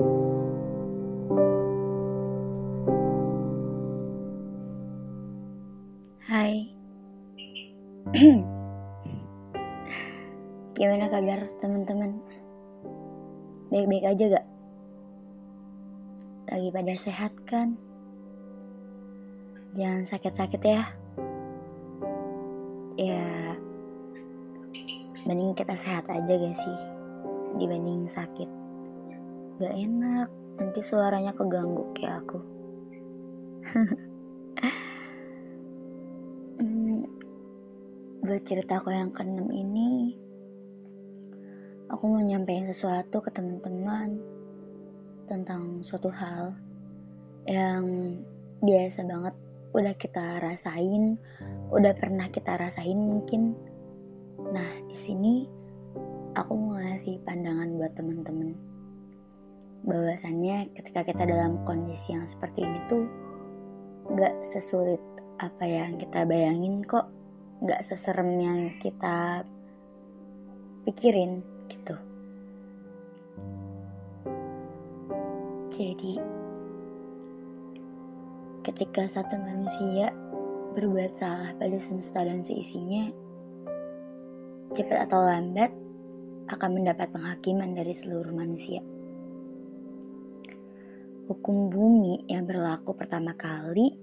Hai. Gimana kabar teman-teman? Baik-baik aja gak? Lagi pada sehat kan? Jangan sakit-sakit ya. Ya, mending kita sehat aja gak sih? Dibanding sakit. Gak enak, nanti suaranya keganggu kayak aku. Hmm, buat ceritaku yang keenam ini, aku mau nyampein sesuatu ke teman-teman tentang suatu hal yang biasa banget udah kita rasain, udah pernah kita rasain mungkin. Nah, di sini aku mau ngasih pandangan buat teman-teman. Bahwasannya ketika kita dalam kondisi yang seperti ini tuh gak sesulit apa yang kita bayangin kok gak seserem yang kita pikirin gitu. Jadi ketika satu manusia berbuat salah pada semesta dan seisinya cepat atau lambat akan mendapat penghakiman dari seluruh manusia hukum bumi yang berlaku pertama kali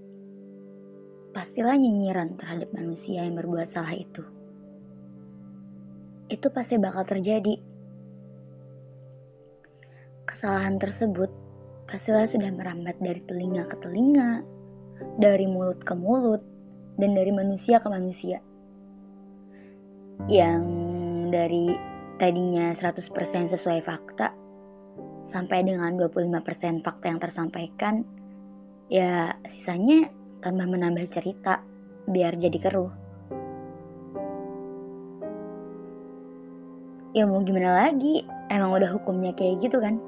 pastilah nyinyiran terhadap manusia yang berbuat salah itu. Itu pasti bakal terjadi. Kesalahan tersebut pastilah sudah merambat dari telinga ke telinga, dari mulut ke mulut, dan dari manusia ke manusia. Yang dari tadinya 100% sesuai fakta, sampai dengan 25% fakta yang tersampaikan, ya sisanya tambah menambah cerita biar jadi keruh. Ya mau gimana lagi, emang udah hukumnya kayak gitu kan?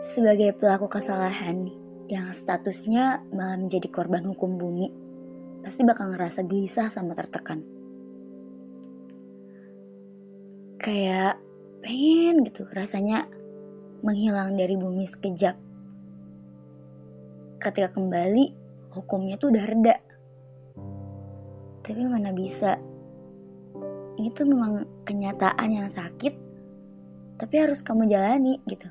Sebagai pelaku kesalahan yang statusnya malah menjadi korban hukum bumi, pasti bakal ngerasa gelisah sama tertekan. Kayak pengen gitu rasanya menghilang dari bumi sekejap. Ketika kembali hukumnya tuh udah reda. Tapi mana bisa? Ini tuh memang kenyataan yang sakit tapi harus kamu jalani gitu.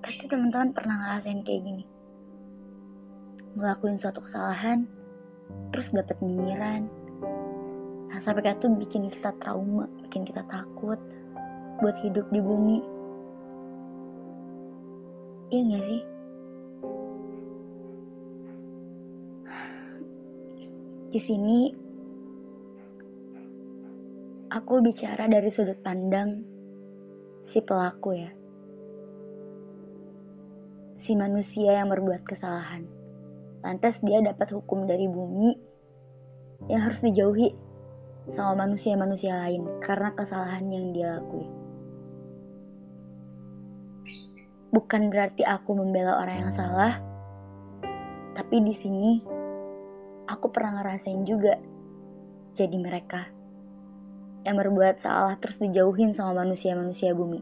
Pasti teman-teman pernah ngerasain kayak gini ngelakuin suatu kesalahan terus dapat nyinyiran Nah, sampai kayak tuh bikin kita trauma, bikin kita takut buat hidup di bumi. Iya gak sih? Di sini aku bicara dari sudut pandang si pelaku ya. Si manusia yang berbuat kesalahan. Lantas dia dapat hukum dari bumi yang harus dijauhi sama manusia-manusia lain karena kesalahan yang dia lakui. Bukan berarti aku membela orang yang salah, tapi di sini aku pernah ngerasain juga jadi mereka yang berbuat salah terus dijauhin sama manusia-manusia bumi.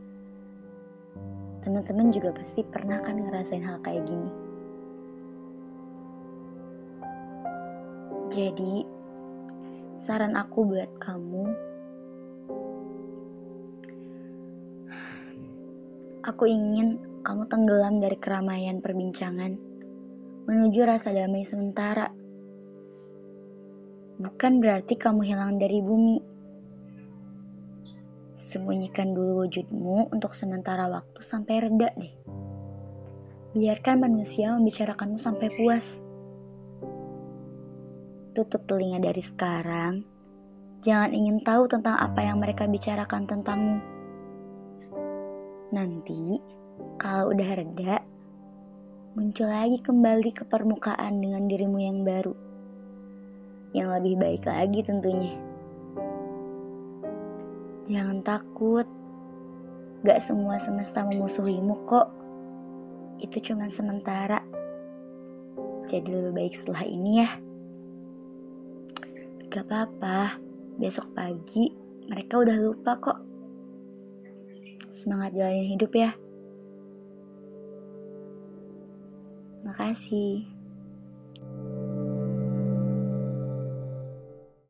Teman-teman juga pasti pernah kan ngerasain hal kayak gini. Jadi, saran aku buat kamu aku ingin kamu tenggelam dari keramaian perbincangan menuju rasa damai sementara. Bukan berarti kamu hilang dari bumi. Sembunyikan dulu wujudmu untuk sementara waktu sampai reda deh. Biarkan manusia membicarakanmu sampai puas tutup telinga dari sekarang. Jangan ingin tahu tentang apa yang mereka bicarakan tentangmu. Nanti, kalau udah reda, muncul lagi kembali ke permukaan dengan dirimu yang baru. Yang lebih baik lagi tentunya. Jangan takut. Gak semua semesta memusuhimu kok. Itu cuma sementara. Jadi lebih baik setelah ini ya. Gak apa-apa, besok pagi mereka udah lupa kok. Semangat jalanin hidup ya. Makasih.